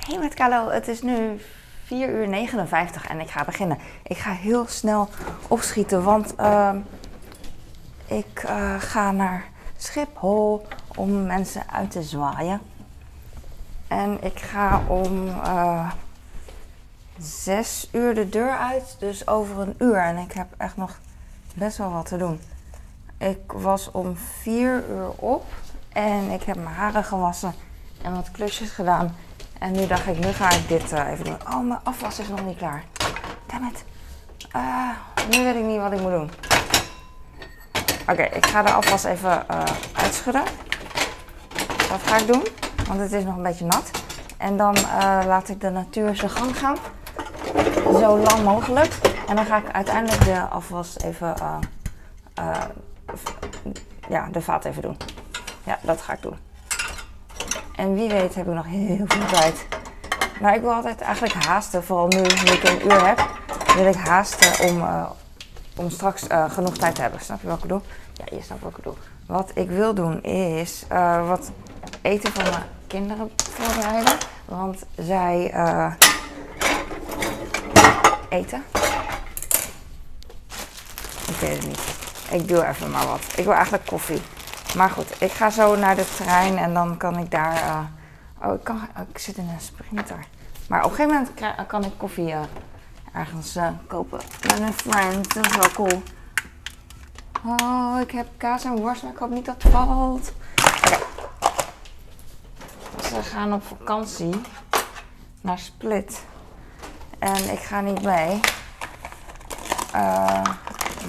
Hey met Carlo, het is nu 4 uur 59 en ik ga beginnen. Ik ga heel snel opschieten, want uh, ik uh, ga naar Schiphol om mensen uit te zwaaien. En ik ga om uh, 6 uur de deur uit, dus over een uur. En ik heb echt nog best wel wat te doen. Ik was om 4 uur op en ik heb mijn haren gewassen en wat klusjes gedaan. En nu dacht ik, nu ga ik dit uh, even doen. Oh, mijn afwas is nog niet klaar. Dammit. Uh, nu weet ik niet wat ik moet doen. Oké, ik ga de afwas even uh, uitschudden. Dat ga ik doen, want het is nog een beetje nat. En dan laat ik de natuur zijn gang gaan. Zo lang mogelijk. En dan ga ik uiteindelijk de afwas even, ja, de vaat even doen. Ja, dat ga ik doen. En wie weet heb ik nog heel veel tijd. Maar ik wil altijd eigenlijk haasten, vooral nu, ik een uur heb, wil ik haasten om, uh, om straks uh, genoeg tijd te hebben. Snap je wat ik bedoel? Ja, je snapt wat ik bedoel. Wat ik wil doen is uh, wat eten van mijn kinderen voorbereiden. Want zij eten. Ik weet het niet. Ik doe even maar wat. Ik wil eigenlijk koffie. Maar goed, ik ga zo naar de trein en dan kan ik daar. Uh, oh, ik, kan, ik zit in een sprinter. Maar op een gegeven moment kan ik koffie uh, ergens uh, kopen met een friend. Dat is wel cool. Oh, ik heb kaas en worst, maar ik hoop niet dat het valt. Ze gaan op vakantie naar Split. En ik ga niet mee.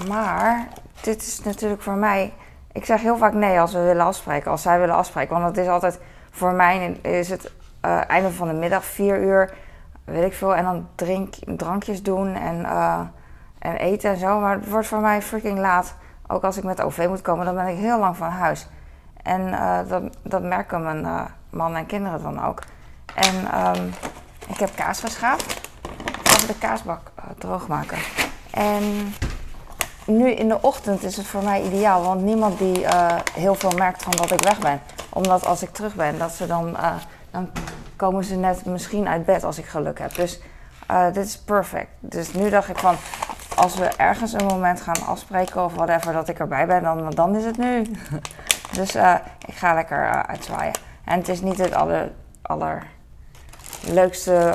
maar dit is natuurlijk voor mij ik zeg heel vaak nee als we willen afspreken, als zij willen afspreken. Want het is altijd, voor mij is het uh, einde van de middag, vier uur, weet ik veel. En dan drink, drankjes doen en, uh, en eten en zo. Maar het wordt voor mij freaking laat. Ook als ik met OV moet komen, dan ben ik heel lang van huis. En uh, dat, dat merken mijn man en kinderen dan ook. En um, ik heb kaas. Ik ga de kaasbak droog maken. En nu in de ochtend is het voor mij ideaal, want niemand die uh, heel veel merkt van dat ik weg ben. Omdat als ik terug ben, dat ze dan, uh, dan komen ze net misschien uit bed als ik geluk heb. Dus uh, dit is perfect. Dus nu dacht ik van, als we ergens een moment gaan afspreken of whatever, dat ik erbij ben, dan, dan is het nu. dus ik ga lekker uitzwaaien. En het is niet het aller, allerleukste,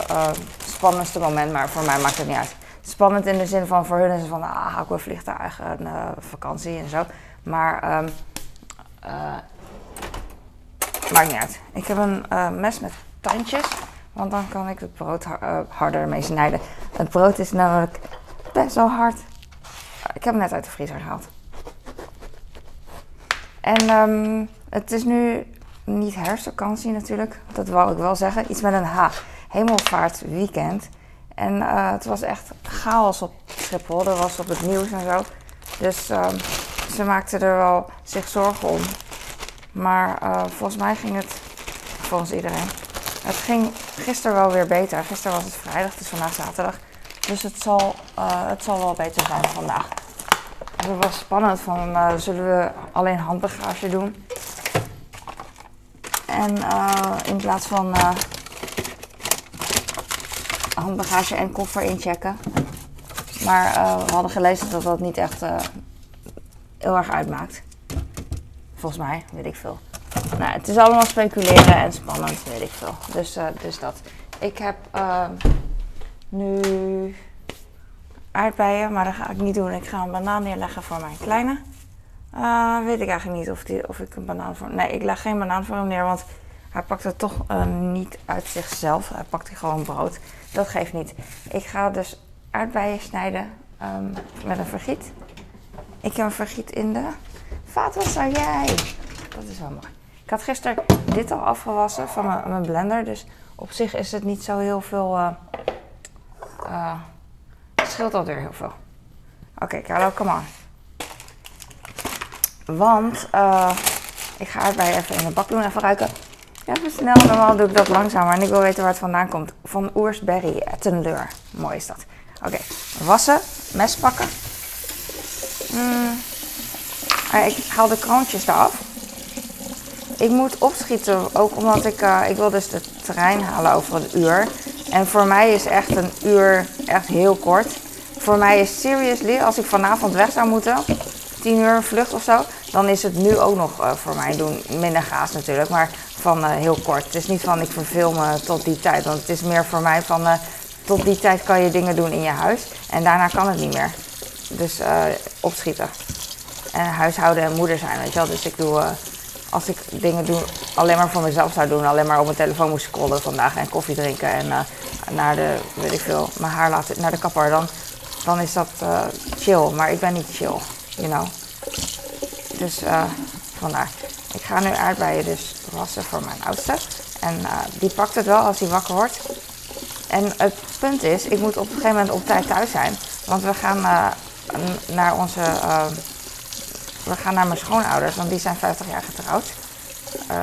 spannendste moment, maar voor mij maakt het niet uit spannend in de zin van voor hun is het van ah, ik wil vliegtuigen, uh, vakantie en zo. Maar um, uh, maakt niet uit. Ik heb een uh, mes met tandjes, want dan kan ik het brood harder mee snijden. Het brood is namelijk best wel hard. Ik heb hem net uit de vriezer gehaald. En um, het is nu niet herfstvakantie natuurlijk, dat wou ik wel zeggen. Iets met een H. Hemelvaartweekend. En uh, het was echt chaos op Schiphol. Dat was op het nieuws en zo. Dus uh, ze maakten er wel zich zorgen om. Maar uh, volgens mij ging het, volgens iedereen, het ging gisteren wel weer beter. Gisteren was het vrijdag, is vandaag zaterdag. Dus het zal, het zal wel beter zijn vandaag. Het was spannend van, zullen we alleen handbagage doen? En in plaats van handbagage en koffer inchecken. Maar uh, we hadden gelezen dat dat niet echt uh, heel erg uitmaakt. Volgens mij, weet ik veel. Nou, het is allemaal speculeren en spannend, weet ik veel. Dus, uh, dus dat. Ik heb nu aardbeien, maar dat ga ik niet doen. Ik ga een banaan neerleggen voor mijn kleine. weet ik eigenlijk niet of, die, of ik een banaan voor... Nee, ik leg geen banaan voor hem neer, want hij pakt het toch niet uit zichzelf. Hij pakt gewoon brood. Dat geeft niet. Ik ga dus aardbeien snijden um, met een vergiet. Ik heb een vergiet in de vaatwasser. Jij! Dat is wel mooi. Ik had gisteren dit al afgewassen van mijn, blender. Dus op zich is het niet zo heel veel. Uh, uh, scheelt alweer heel veel. Oké, Carlo, come on. Want uh, ik ga aardbeien even in de bak doen, even ruiken. Even snel, normaal doe ik dat langzamer. En ik wil weten waar het vandaan komt. Van Oersberry, Ettenleur. Mooi is dat. Oké, wassen, mes pakken. Mm. Ik haal de kroontjes eraf. ik moet opschieten, ook omdat ik, uh, ik wil dus de trein halen over een uur. En voor mij is echt een uur echt heel kort. Voor mij is seriously, als ik vanavond weg zou moeten, 10 uur vlucht of zo, dan is het nu ook nog uh, voor mij doen. Minder gaas natuurlijk, maar van uh, heel kort. Het is niet van ik verveel me tot die tijd, want het is meer voor mij van tot die tijd kan je dingen doen in je huis en daarna kan het niet meer. Dus opschieten. En huishouden en moeder zijn, weet je wel. Dus ik doe als ik dingen doe, alleen maar voor mezelf zou doen, alleen maar op mijn telefoon moest scrollen vandaag en koffie drinken en naar de, weet ik veel, mijn haar laten, naar de kapper, dan, dan is dat chill. Maar ik ben niet chill, you know. Dus uh, vandaar. Ik ga nu aardbeien dus wassen voor mijn oudste. En die pakt het wel als hij wakker wordt. En het punt is, ik moet op een gegeven moment op tijd thuis zijn. Want we gaan naar onze we gaan naar mijn schoonouders, want die zijn 50 jaar getrouwd. Uh,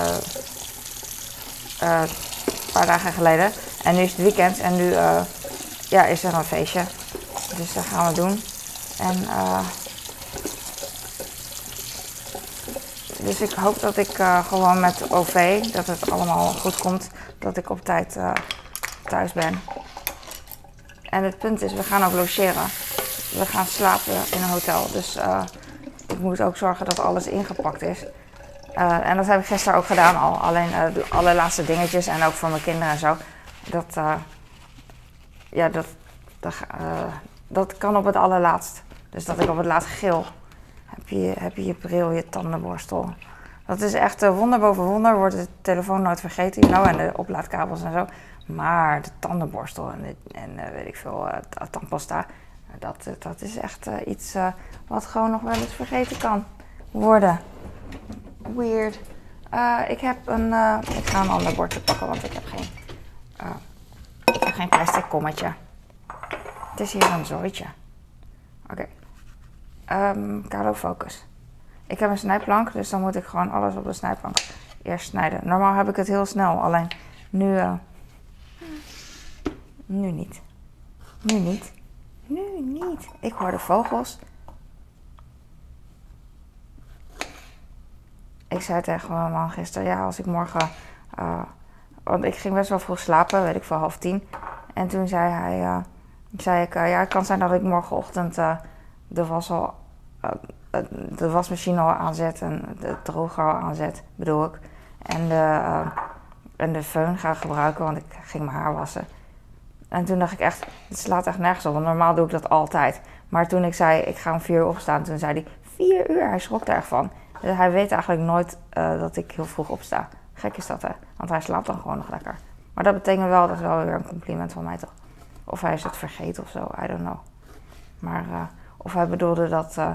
uh, een paar dagen geleden. En nu is het weekend en nu uh, ja, is er een feestje. Dus dat gaan we doen. En dus ik hoop dat ik gewoon met OV, dat het allemaal goed komt. Dat ik op tijd thuis ben. En het punt is, we gaan ook logeren. We gaan slapen in een hotel. Dus ik moet ook zorgen dat alles ingepakt is. En dat heb ik gisteren ook gedaan al. Alleen de allerlaatste dingetjes en ook voor mijn kinderen en zo. Dat, ja, dat, dat, dat kan op het allerlaatst. Dus dat ik op het laatst geel. Heb je, heb je je bril, je tandenborstel. Dat is echt wonder boven wonder. Wordt de telefoon nooit vergeten. Know, en de oplaadkabels en zo. Maar de tandenborstel en, en weet ik veel, tandpasta dat, dat is echt iets wat gewoon nog wel eens vergeten kan worden. Weird. Ik heb een. ik ga een ander bordje pakken, want ik heb geen. ik heb geen plastic kommetje. Het is hier een zooitje. Oké. Um, Focus. Ik heb een snijplank, dus dan moet ik gewoon alles op de snijplank eerst snijden. Normaal heb ik het heel snel, alleen nu. nu niet. Nu niet. Nu niet. Ik hoor de vogels. Ik zei tegen mijn man gisteren, ja, als ik morgen. Uh, want ik ging best wel vroeg slapen, weet ik voor half tien. En toen zei hij, uh, zei ik, ja, het kan zijn dat ik morgenochtend de was al, de wasmachine al aanzet en de droger al aanzet, bedoel ik. En de, en de föhn ga gebruiken, want ik ging mijn haar wassen. En toen dacht ik echt, het slaat echt nergens op. Want normaal doe ik dat altijd. Maar toen ik zei, ik ga om vier uur opstaan, toen zei hij, vier uur? Hij schrok er van. Dus hij weet eigenlijk nooit uh, dat ik heel vroeg opsta. Gek is dat, hè? Want hij slaapt dan gewoon nog lekker. Maar dat betekent wel, dat is wel weer een compliment van mij toch? Of hij is het vergeten of zo, I don't know. Maar of hij bedoelde dat, uh,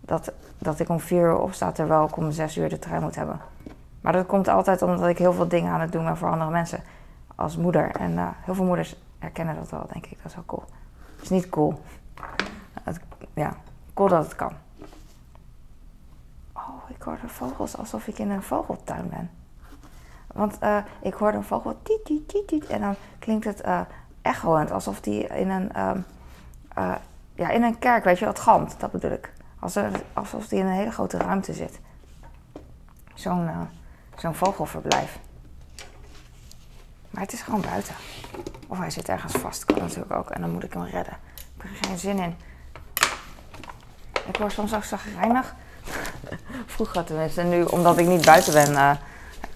dat, dat ik om vier uur opsta terwijl ik om zes uur de trein moet hebben. Maar dat komt altijd omdat ik heel veel dingen aan het doen ben voor andere mensen. Als moeder. En heel veel moeders herkennen dat wel, denk ik. Dat is wel cool. Het is niet cool. Ja, cool dat het kan. Oh, ik hoor de vogels alsof ik in een vogeltuin ben. Want uh, ik hoorde een vogel tiet, tiet, tiet, tiet. En dan klinkt het echoend, alsof die in een, uh, ja, in een kerk, weet je wat, galmt. Dat bedoel ik. Alsof die in een hele grote ruimte zit. Zo'n zo'n vogelverblijf. Maar het is gewoon buiten. Of hij zit ergens vast, kan natuurlijk ook. En dan moet ik hem redden. Ik heb er geen zin in. Ik word soms ook zagrijnig. vroeger tenminste. En nu, omdat ik niet buiten ben, uh,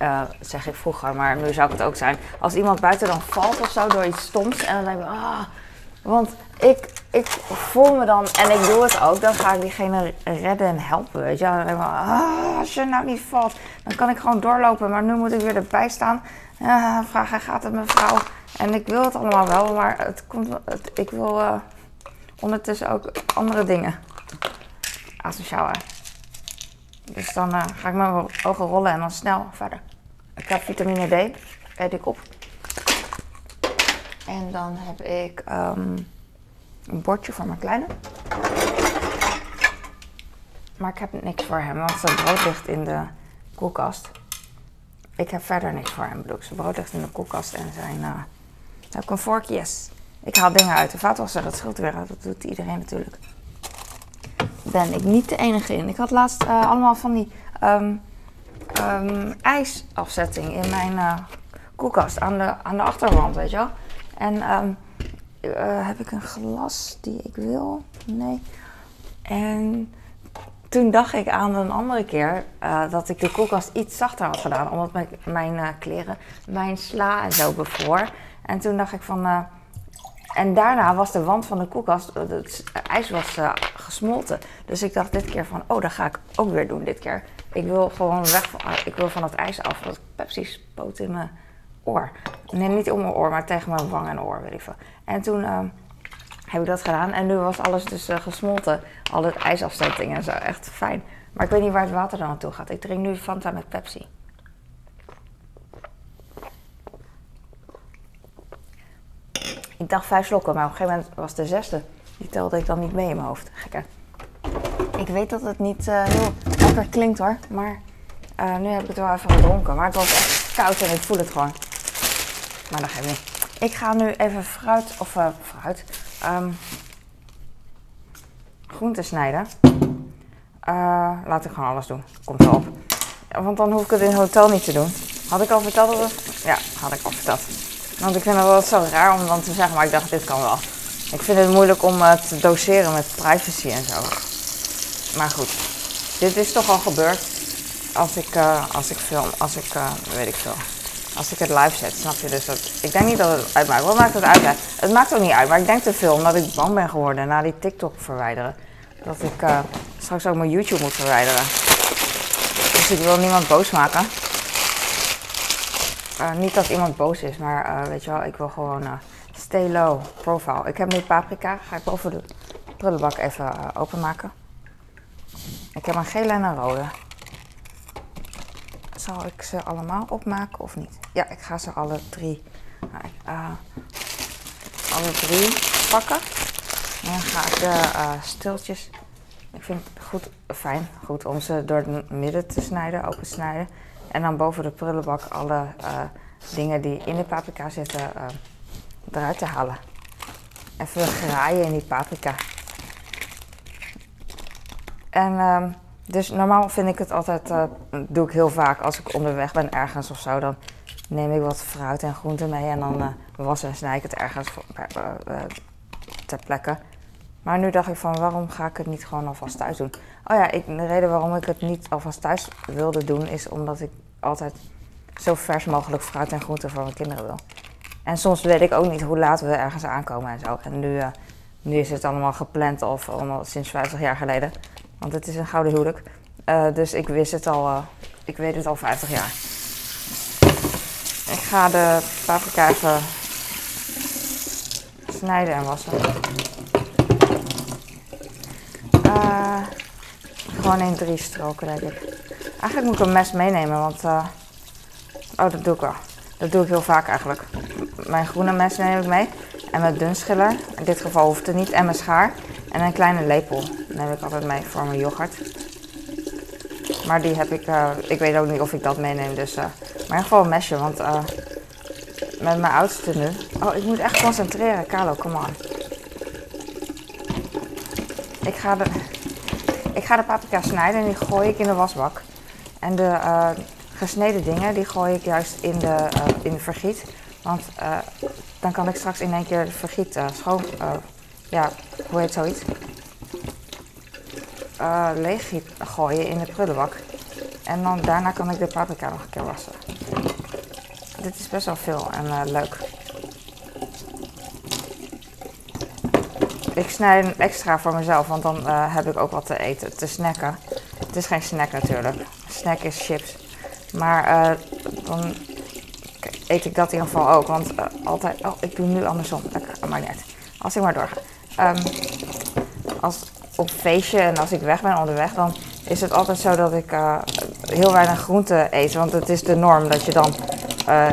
uh, zeg ik vroeger, maar nu zou ik het ook zijn. Als iemand buiten dan valt of zo door iets stoms. En dan denk ik, ah. Want ik, ik voel me dan, en ik doe het ook, dan ga ik diegene redden en helpen. Weet je? Dan denk ik, ah, als je nou niet valt, dan kan ik gewoon doorlopen. Maar nu moet ik weer erbij staan. Ja, vragen, gaat het mevrouw? En ik wil het allemaal wel, maar het komt, ik wil uh, ondertussen ook andere dingen. Asociaal, hè? Dus dan uh, ga ik mijn ogen rollen en dan snel verder. Ik heb vitamine D, eet ik op. En dan heb ik um, een bordje voor mijn kleine. Maar ik heb niks voor hem, want zijn brood ligt in de koelkast. Ik heb verder niks voor hem. Bedoel, zijn brood ligt in de koelkast en zijn... Uh, heb ik een vork? Yes. Ik haal dingen uit de vaatwasser, dat scheelt weer. Dat doet iedereen natuurlijk. Ben ik niet de enige in. Ik had laatst uh, allemaal van die... Um, ijsafzetting in mijn eh, koelkast aan de, aan de achterwand, weet je wel. En ehm, eh, heb ik een glas die ik wil? Nee. En toen dacht ik aan een andere keer eh, dat ik de koelkast iets zachter had gedaan. Omdat mijn, mijn eh, kleren, mijn sla en zo bevroor. En toen dacht ik van... en daarna was de wand van de koelkast, het ijs was gesmolten. Dus ik dacht dit keer van, oh, dat ga ik ook weer doen dit keer. Ik wil gewoon weg van, ik wil van het ijs af. Want Pepsi spoot in mijn Nee, niet om mijn oor, maar tegen mijn wang en oor, weet ik veel. En toen eh, heb ik dat gedaan. En nu was alles dus eh, gesmolten. Al het ijsafzetting en zo. Echt fijn. Maar ik weet niet waar het water dan naartoe gaat. Ik drink nu Fanta met Pepsi. Ik dacht vijf slokken, maar op een gegeven moment was de zesde. Die telde ik dan niet mee in mijn hoofd. Gekke. Ik weet dat het niet eh, heel lekker klinkt hoor. Maar eh, nu heb ik het wel even gedronken. Maar het was echt koud en ik voel het gewoon. Maar dat geeft niet. Ik ga nu even fruit, of eh, fruit, ehm groenten snijden. Eh, laat ik gewoon alles doen. Komt wel op. Want dan hoef ik het in het hotel niet te doen. Had ik al verteld dat het... Ja, had ik al verteld. Want ik vind het wel zo raar om dan te zeggen, maar ik dacht, dit kan wel. Ik vind het moeilijk om eh, te doseren met privacy en zo. Maar goed, dit is toch al gebeurd als ik, als ik film, als ik, weet ik veel. Als ik het live zet, snap je? Dus dat, ik denk niet dat het uitmaakt. Wat maakt het uit? Het maakt ook niet uit, maar ik denk te veel omdat ik bang ben geworden na die TikTok verwijderen. Dat ik eh, straks ook mijn YouTube moet verwijderen. Dus ik wil niemand boos maken. Eh, niet dat iemand boos is, maar eh, weet je wel, ik wil gewoon stay low profile. Ik heb nu paprika, ga ik boven de prullenbak even openmaken. Ik heb een gele en een rode. Zal ik ze allemaal opmaken of niet? Ja, ik ga ze alle drie, nou, eh, alle drie pakken. En dan ga ik de eh, stiltjes. Ik vind het goed, fijn, goed om ze door het midden te snijden, open te snijden. En dan boven de prullenbak alle eh, dingen die in de paprika zitten eruit te halen. Even graaien in die paprika. En ehm, dus normaal vind ik het altijd, eh, doe ik heel vaak als ik onderweg ben ergens of zo, dan neem ik wat fruit en groenten mee en dan eh was en snij ik het ergens eh, ter plekke. Maar nu dacht ik van waarom ga ik het niet gewoon alvast thuis doen? Oh ja, ik, de reden waarom ik het niet alvast thuis wilde doen is omdat ik altijd zo vers mogelijk fruit en groenten voor mijn kinderen wil. En soms weet ik ook niet hoe laat we ergens aankomen en zo. En nu, nu is het allemaal gepland of allemaal sinds 50 jaar geleden. Want het is een gouden huwelijk. Eh, dus ik wist het al, eh, ik weet het al 50 jaar. Ik ga de paprika even snijden en wassen. Eh, gewoon in drie stroken, denk ik. Eigenlijk moet ik een mes meenemen, want... oh, dat doe ik wel. Dat doe ik heel vaak eigenlijk. Mijn groene mes neem ik mee. En mijn dunschiller. In dit geval hoeft het niet. En mijn schaar. En een kleine lepel neem ik altijd mee voor mijn yoghurt. Maar die heb ik... eh, ik weet ook niet of ik dat meeneem, dus... eh, maar in ieder geval een mesje, want... eh, met mijn oudste nu... Oh, ik moet echt concentreren. Carlo, come on. Ik ga de... Ik ga de paprika snijden en die gooi ik in de wasbak. En de gesneden dingen, die gooi ik juist in de, in de vergiet. Want dan kan ik straks in één keer de vergiet schoon... ja, hoe heet zoiets? Eh leeggiet gooien in de prullenbak. En dan daarna kan ik de paprika nog een keer wassen. Dit is best wel veel en eh, leuk. Ik snij een extra voor mezelf, want dan eh, heb ik ook wat te eten, te snacken. Het is geen snack natuurlijk. Snack is chips. Maar dan eet ik dat in ieder geval ook. Want altijd... Oh, ik doe nu andersom. Dat maakt niet. Als ik maar doorga. Ehm, als op feestje en als ik weg ben onderweg, dan is het altijd zo dat ik eh, heel weinig groente eet. Want het is de norm dat je dan eh,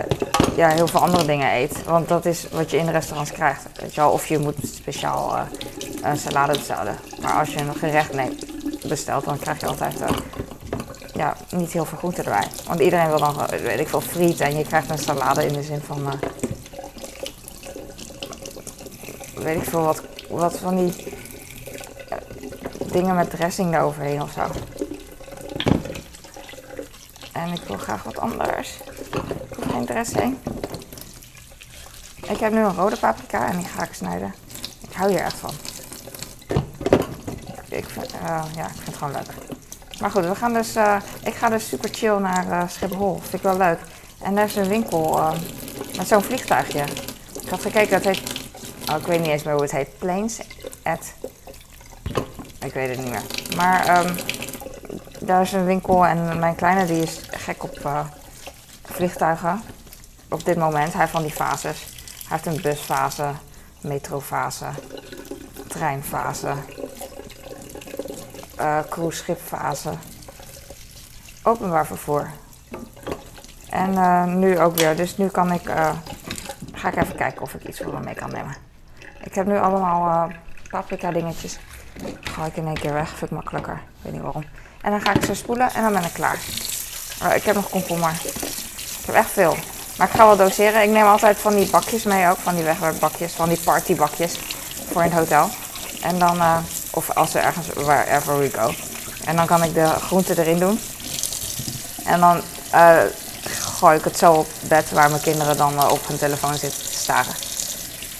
ja, heel veel andere dingen eet. Want dat is wat je in restaurants krijgt. Weet je wel? Of je moet speciaal eh, een salade bestellen. Maar als je een gerecht neemt, bestelt, dan krijg je altijd ja, niet heel veel groente erbij. Want iedereen wil dan, weet ik veel, friet en je krijgt een salade in de zin van... weet ik veel, wat, wat van die dingen met dressing eroverheen of zo. En ik wil graag wat anders. Ik hoef geen dressing. Ik heb nu een rode paprika en die ga ik snijden. Ik hou hier echt van. Ik vind, uh, ja, ik vind het gewoon leuk. Maar goed, we gaan dus, uh, ik ga dus super chill naar uh, Schiphol. Vind ik wel leuk. En daar is een winkel met zo'n vliegtuigje. Ik had gekeken, het heet... Oh, ik weet niet eens meer hoe het heet. Planes at... Ik weet het niet meer. Maar um, daar is een winkel en mijn kleine die is gek op vliegtuigen. Op dit moment. Hij van die fases. Hij heeft een busfase, metrofase, treinfase, uh, cruiseschipfase, openbaar vervoer. En uh, nu ook weer. Dus nu kan ik, ga ik even kijken of ik iets voor hem mee kan nemen. Ik heb nu allemaal paprika dingetjes. Ga ik in één keer weg, vind ik makkelijker. Ik weet niet waarom. En dan ga ik ze spoelen en dan ben ik klaar. ik heb nog komkommer. Ik heb echt veel. Maar ik ga wel doseren. Ik neem altijd van die bakjes mee ook. Van die wegwerkbakjes. Van die partybakjes. Voor in het hotel. En dan, uh, of als we ergens, wherever we go. En dan kan ik de groenten erin doen. En dan uh, gooi ik het zo op bed waar mijn kinderen dan uh, op hun telefoon zitten te staren.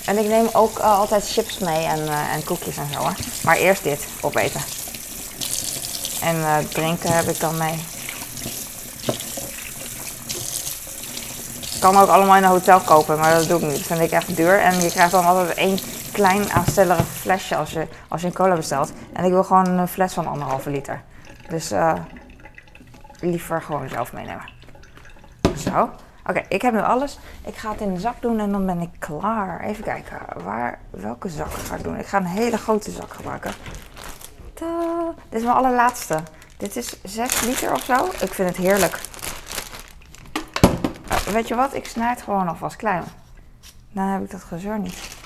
En ik neem ook altijd chips mee en, en koekjes en zo. Hè. Maar eerst dit opeten. En drinken heb ik dan mee. kan ook allemaal in een hotel kopen, maar dat doe ik niet. Dat vind ik echt duur. En je krijgt dan altijd één klein aanstellerig flesje als je, als je een cola bestelt. En ik wil gewoon een fles van anderhalve liter. Dus liever gewoon zelf meenemen. Zo. Oké, ik heb nu alles. Ik ga het in de zak doen en dan ben ik klaar. Even kijken, waar, welke zak ga ik doen? Ik ga een hele grote zak gebruiken. Dit is mijn allerlaatste. Dit is 6 liter of zo. Ik vind het heerlijk. Weet je wat? Ik snijd gewoon alvast klein. Dan heb ik dat gezeur niet.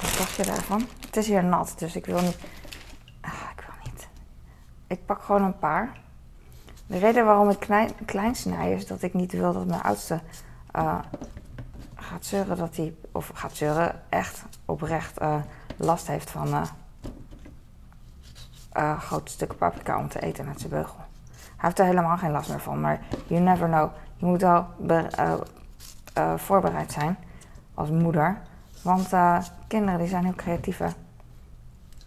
Wat dacht je daarvan? Het is hier nat, dus ik wil niet. Ah, ik wil niet. Ik pak gewoon een paar. De reden waarom ik klein, snij is dat ik niet wil dat mijn oudste uh, gaat zeuren dat hij, of gaat zeuren, echt oprecht uh, last heeft van uh, grote stukken paprika om te eten met zijn beugel. Hij heeft er helemaal geen last meer van, maar you never know. Je moet wel voorbereid zijn als moeder. Want kinderen die zijn heel creatief.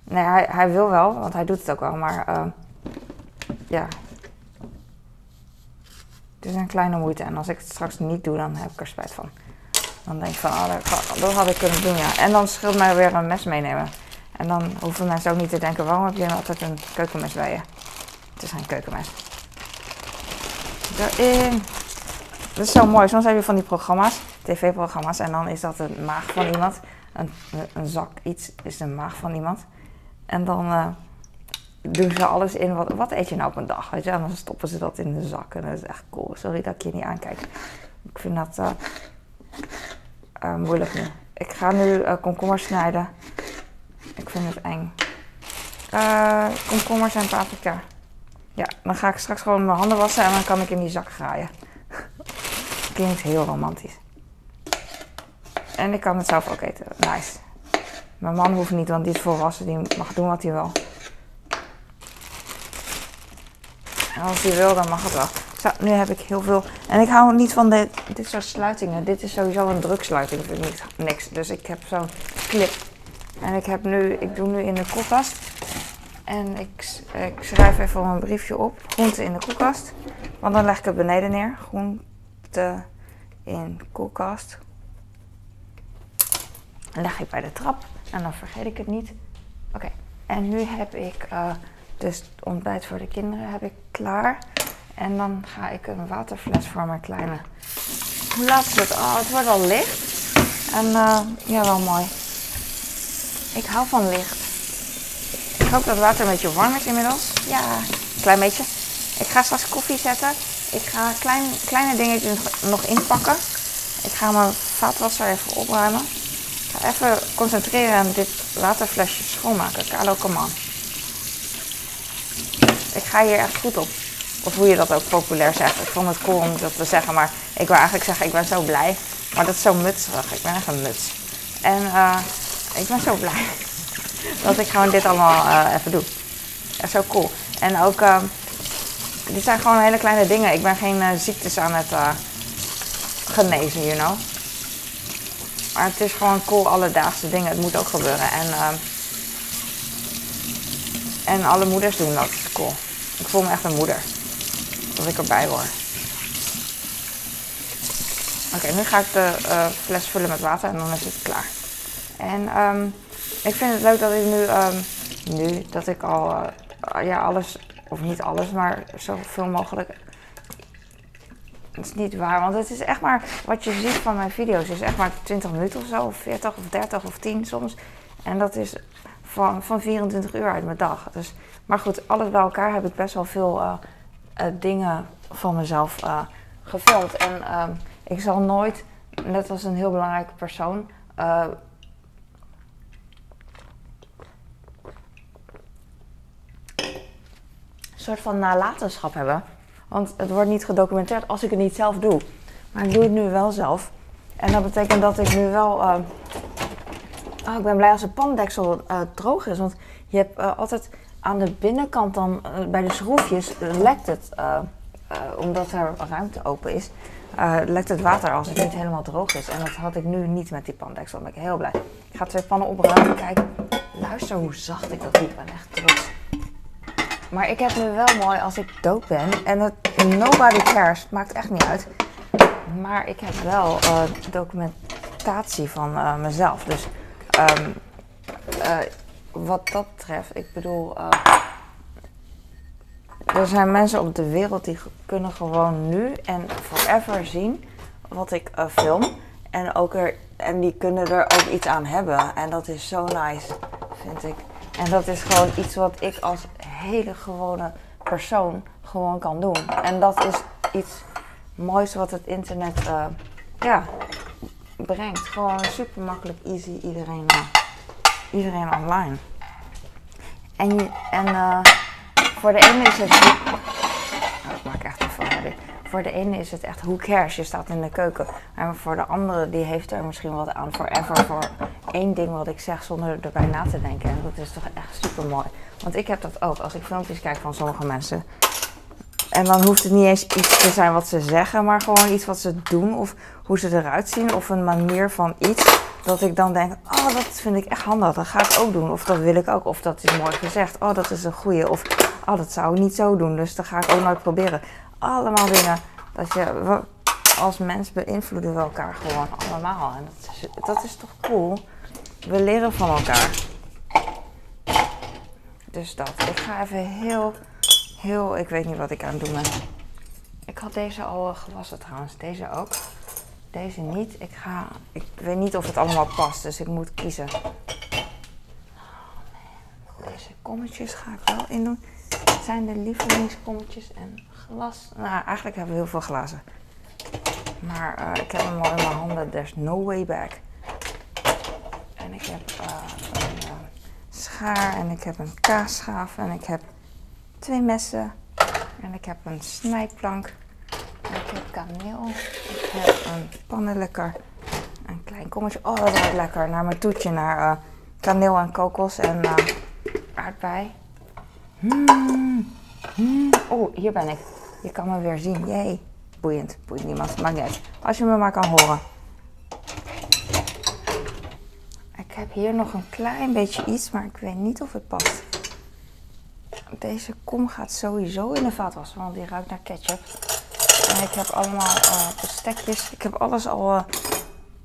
Nee, hij, hij wil wel, want hij doet het ook wel. Maar ja, is een kleine moeite. En als ik het straks niet doe, dan heb ik er spijt van. Dan denk ik van, oh, dat, had ik kunnen doen, ja. En dan scheelt mij weer een mes meenemen. En dan hoeven mensen ook niet te denken, waarom heb je altijd een keukenmes bij je? Het is geen keukenmes. Erin. Dat is zo mooi. Soms heb je van die programma's, tv-programma's, en dan is dat een maag van iemand. Een, een zak iets is de maag van iemand. En dan uh, doen ze alles in. Wat, wat eet je nou op een dag? Weet je? En dan stoppen ze dat in de zak. En dat is echt cool. Sorry dat ik je niet aankijk. Ik vind dat uh, uh, moeilijk nu. Ik ga nu komkommers snijden. Ik vind het eng. komkommers en paprika. Ja, dan ga ik straks gewoon mijn handen wassen en dan kan ik in die zak graaien klinkt heel romantisch. En ik kan het zelf ook eten. Nice. Mijn man hoeft niet, want die is volwassen. Die mag doen wat hij wil. Als hij wil, dan mag het wel. Zo, nu heb ik heel veel. En ik hou niet van dit, dit soort sluitingen. Dit is sowieso een druksluiting. Vind ik niks. Dus ik heb zo'n clip. En ik heb nu, ik doe nu in de koelkast. En ik, ik schrijf even een briefje op. Groente in de koelkast. Want dan leg ik het beneden neer. Groente in koelkast. leg ik bij de trap en dan vergeet ik het niet. Oké, en nu heb ik uh, dus het ontbijt voor de kinderen heb ik klaar. En dan ga ik een waterfles voor mijn kleine. Hoe laat is het? Oh, het wordt al licht. En uh, ja, wel mooi. Ik hou van licht. Ik hoop dat het water een beetje warm is inmiddels. Ja, een klein beetje. Ik ga straks koffie zetten. Ik ga klein, kleine dingetjes nog inpakken. Ik ga mijn vaatwasser even opruimen. Ik ga even concentreren aan dit waterflesje schoonmaken. Carlo, come. Ik ga hier echt goed op. Of hoe je dat ook populair zegt. Ik vond het cool om dat te zeggen, maar ik wil eigenlijk zeggen, ik ben zo blij. Maar dat is zo mutserig. Ik ben echt een muts. En uh, ik ben zo blij dat ik gewoon dit allemaal uh, even doe. Echt zo cool. En ook... Uh, dit zijn gewoon hele kleine dingen. Ik ben geen uh, ziektes aan het genezen, you know. Maar het is gewoon cool alledaagse dingen. Het moet ook gebeuren. En, uh, en alle moeders doen dat. Cool. Ik voel me echt een moeder. Dat ik erbij hoor. Oké, nu ga ik de fles vullen met water en dan is het klaar. En um, ik vind het leuk dat ik nu, um, nu dat ik al ja, alles of niet alles, maar zoveel mogelijk. Dat is niet waar, want het is echt maar wat je ziet van mijn video's. is echt maar 20 minuten of zo, of 40 of 30 of 10 soms. En dat is van, van 24 uur uit mijn dag. Dus, maar goed, alles bij elkaar heb ik best wel veel uh, uh, dingen van mezelf uh, gevuld. En ehm, ik zal nooit, net als een heel belangrijke persoon, soort van nalatenschap hebben. Want het wordt niet gedocumenteerd als ik het niet zelf doe. Maar ik doe het nu wel zelf. En dat betekent dat ik nu wel. Uh, oh, ik ben blij als de pandeksel droog is. Want je hebt altijd aan de binnenkant dan bij de schroefjes lekt het. omdat er ruimte open is. lekt het water als het niet helemaal droog is. En dat had ik nu niet met die pandeksel. Dan ben ik heel blij. Ik ga twee pannen opruimen. Kijk, luister hoe zacht ik dat doe. Ik ben echt trots. Maar ik heb nu wel mooi als ik dood ben. En het, nobody cares. Maakt echt niet uit. Maar ik heb wel documentatie van mezelf. Dus um, wat dat betreft, ik bedoel. er zijn mensen op de wereld die kunnen gewoon nu en forever zien wat ik film. En, ook er, en die kunnen er ook iets aan hebben. En dat is zo nice, vind ik. En dat is gewoon iets wat ik als hele gewone persoon gewoon kan doen. En dat is iets moois wat het internet uh, ja, brengt. Gewoon super makkelijk, easy, iedereen, uh, iedereen online. En, en uh, voor de ene is het. Oh, ik maak echt verhaal. Voor de ene is het echt hoe cares, je staat in de keuken. Maar voor de andere, die heeft er misschien wat aan forever voor één ding wat ik zeg zonder erbij na te denken. En dat is toch echt super mooi. Want ik heb dat ook als ik filmpjes kijk van sommige mensen. En dan hoeft het niet eens iets te zijn wat ze zeggen, maar gewoon iets wat ze doen of hoe ze eruit zien of een manier van iets. Dat ik dan denk, oh dat vind ik echt handig, dat ga ik ook doen. Of dat wil ik ook, of dat is mooi gezegd, oh dat is een goeie. Of oh dat zou ik niet zo doen, dus dat ga ik ook nooit proberen. Allemaal dingen dat je als mens beïnvloeden we elkaar gewoon allemaal. En dat is, dat is toch cool? We leren van elkaar. Dus dat. Ik ga even heel, heel. Ik weet niet wat ik aan het doen ben. Ik had deze al gewassen trouwens. Deze ook. Deze niet. Ik ga. Ik weet niet of het allemaal past, dus ik moet kiezen. Oh, Deze kommetjes ga ik wel in doen. Het zijn de lievelingskommetjes en glas. Nou, eigenlijk hebben we heel veel glazen. Maar uh, ik heb hem al in mijn handen. There's no way back. En ik heb uh, een uh, schaar en ik heb een kaasschaaf en ik heb twee messen. En ik heb een snijplank. Kaneel. Ik heb een pannenlekker. Een klein kommetje. Oh, dat ruikt lekker. Naar mijn toetje. Naar kaneel en kokos en aardbei. Mm. Mm. Oh, hier ben ik. Je kan me weer zien. Jee. Boeiend. Boeit niemand. Maakt niet. Als je me maar kan horen. Ik heb hier nog een klein beetje iets, maar ik weet niet of het past. Deze kom gaat sowieso in de vaatwasser, want die ruikt naar ketchup. En ik heb allemaal uh, bestekjes. Ik heb alles al uh,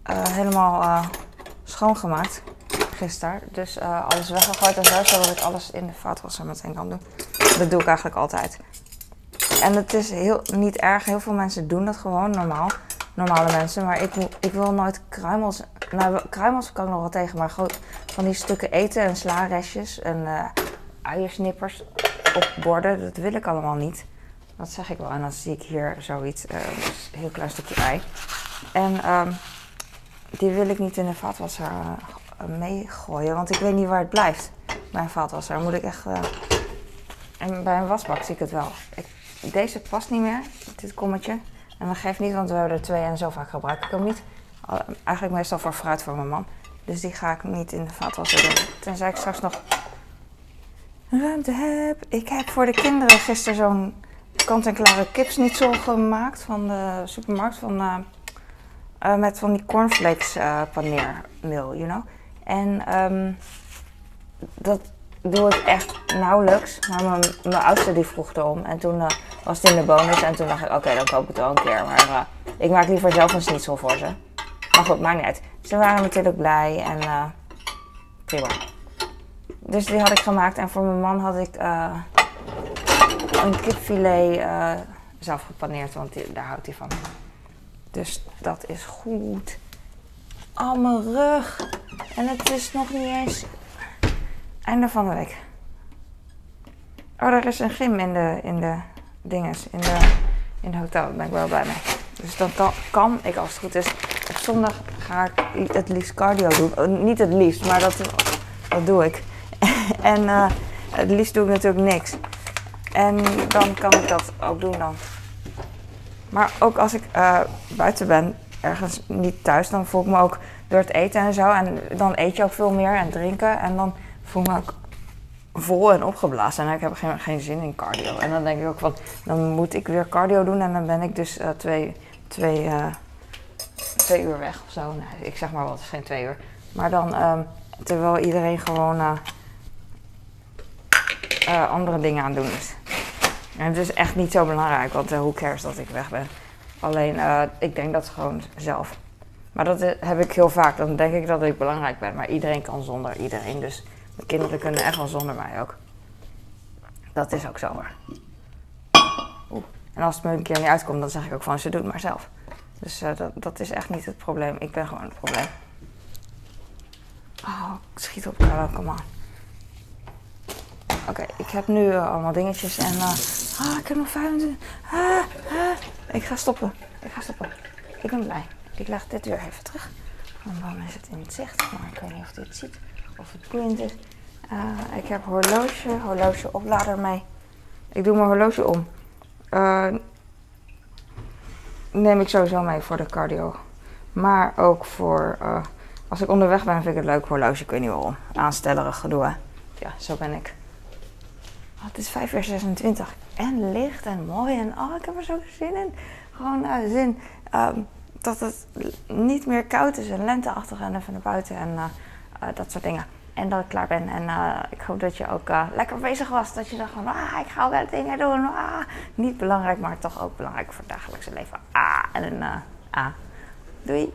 helemaal schoongemaakt gisteren. Dus alles weggegooid en zo, zodat ik alles in de vaatwasser meteen kan doen. Dat doe ik eigenlijk altijd. En het is heel, niet erg. Heel veel mensen doen dat gewoon normaal. Normale mensen. Maar ik, ik wil nooit kruimels. Nou, kruimels kan ik nog wel tegen. Maar gewoon van die stukken eten en sla-restjes en uh, uiersnippers op borden. Dat wil ik allemaal niet. Dat zeg ik wel. En dan zie ik hier zoiets. Uh, een heel klein stukje ei. En um, die wil ik niet in de vaatwasser uh, meegooien. Want ik weet niet waar het blijft. Bij een vaatwasser moet ik echt... en bij een wasbak zie ik het wel. Ik, deze past niet meer, dit kommetje. En dat geeft niet, want we hebben er twee en zo vaak gebruik ik hem niet. Eigenlijk meestal voor fruit voor mijn man. Dus die ga ik niet in de vaatwasser doen. Tenzij ik straks nog ruimte heb. Ik heb voor de kinderen gisteren zo'n kant-en-klare kipsnitzel gemaakt van de supermarkt. Van, eh, eh, met van die cornflakes uh, paneermeel, you know. En ehm, dat doe ik echt nauwelijks. Maar mijn, mijn oudste die vroeg erom. En toen was het in de bonus. En toen dacht ik, oké, dan koop ik het wel een keer. Maar ik maak liever zelf een schnitzel voor ze. Maar goed, maakt niet uit. Ze waren natuurlijk blij en prima. Dus die had ik gemaakt. En voor mijn man had ik een kipfilet uh, zelf gepaneerd, want daar houdt hij van. Dus dat is goed. Oh, mijn rug. En het is nog niet eens einde van de week. Oh, er is een gym in de, in de dinges, in de, in de hotel. Daar ben ik wel bij mee. Dus dan kan, ik, als het goed is, op zondag ga ik het liefst cardio doen. Uh, niet het liefst, maar dat, dat doe ik. en uh, het liefst doe ik natuurlijk niks. En dan kan ik dat ook doen dan. Maar ook als ik uh, buiten ben, ergens niet thuis, dan voel ik me ook door het eten en zo. En dan eet je ook veel meer en drinken. En dan voel ik me ook vol en opgeblazen. En ik heb geen, geen zin in cardio. En dan denk ik ook van, dan moet ik weer cardio doen. En dan ben ik dus uh, twee, twee, uh, twee uur weg of zo. Nee, ik zeg maar wat, het is geen twee uur. Maar dan, um, terwijl iedereen gewoon andere dingen aan doen is. En het is echt niet zo belangrijk, want uh, hoe cares dat ik weg ben. Alleen, uh, ik denk dat gewoon zelf. Maar dat eh, heb ik heel vaak. Dan denk ik dat ik belangrijk ben. Maar iedereen kan zonder iedereen. Dus mijn kinderen kunnen echt wel zonder mij ook. Dat is ook zo hoor. Oeh. En als het me een keer niet uitkomt, dan zeg ik ook van ze doet maar zelf. Dus uh, dat, dat is echt niet het probleem. Ik ben gewoon het probleem. Oh, ik schiet op elkaar, kom aan. Oké, ik heb nu uh, allemaal dingetjes en... Uh, ah, ik heb nog 25... Ah, ah. Ik ga stoppen. Ik ga stoppen. Ik ben blij. Ik leg dit weer even terug. Want dan is het in het zicht. Maar ik weet niet of dit ziet. Of het boeiend is. Uh, ik heb horloge, horloge oplader mee. Ik doe mijn horloge om. neem ik sowieso mee voor de cardio. Maar ook voor... als ik onderweg ben, vind ik het leuk horloge. Ik weet niet waarom. Aanstellerig gedoe. Ja, zo ben ik. Oh, het is 5 uur 26 en licht en mooi en oh, ik heb er zo zin in. Gewoon uh, zin um, dat het niet meer koud is en lenteachtig en even naar buiten en uh, uh, dat soort dingen. En dat ik klaar ben. En ik hoop dat je ook lekker bezig was. Dat je dacht van, ah, ik ga wel dingen doen. Ah, niet belangrijk, maar toch ook belangrijk voor het dagelijkse leven. Ah, en een ah. Doei.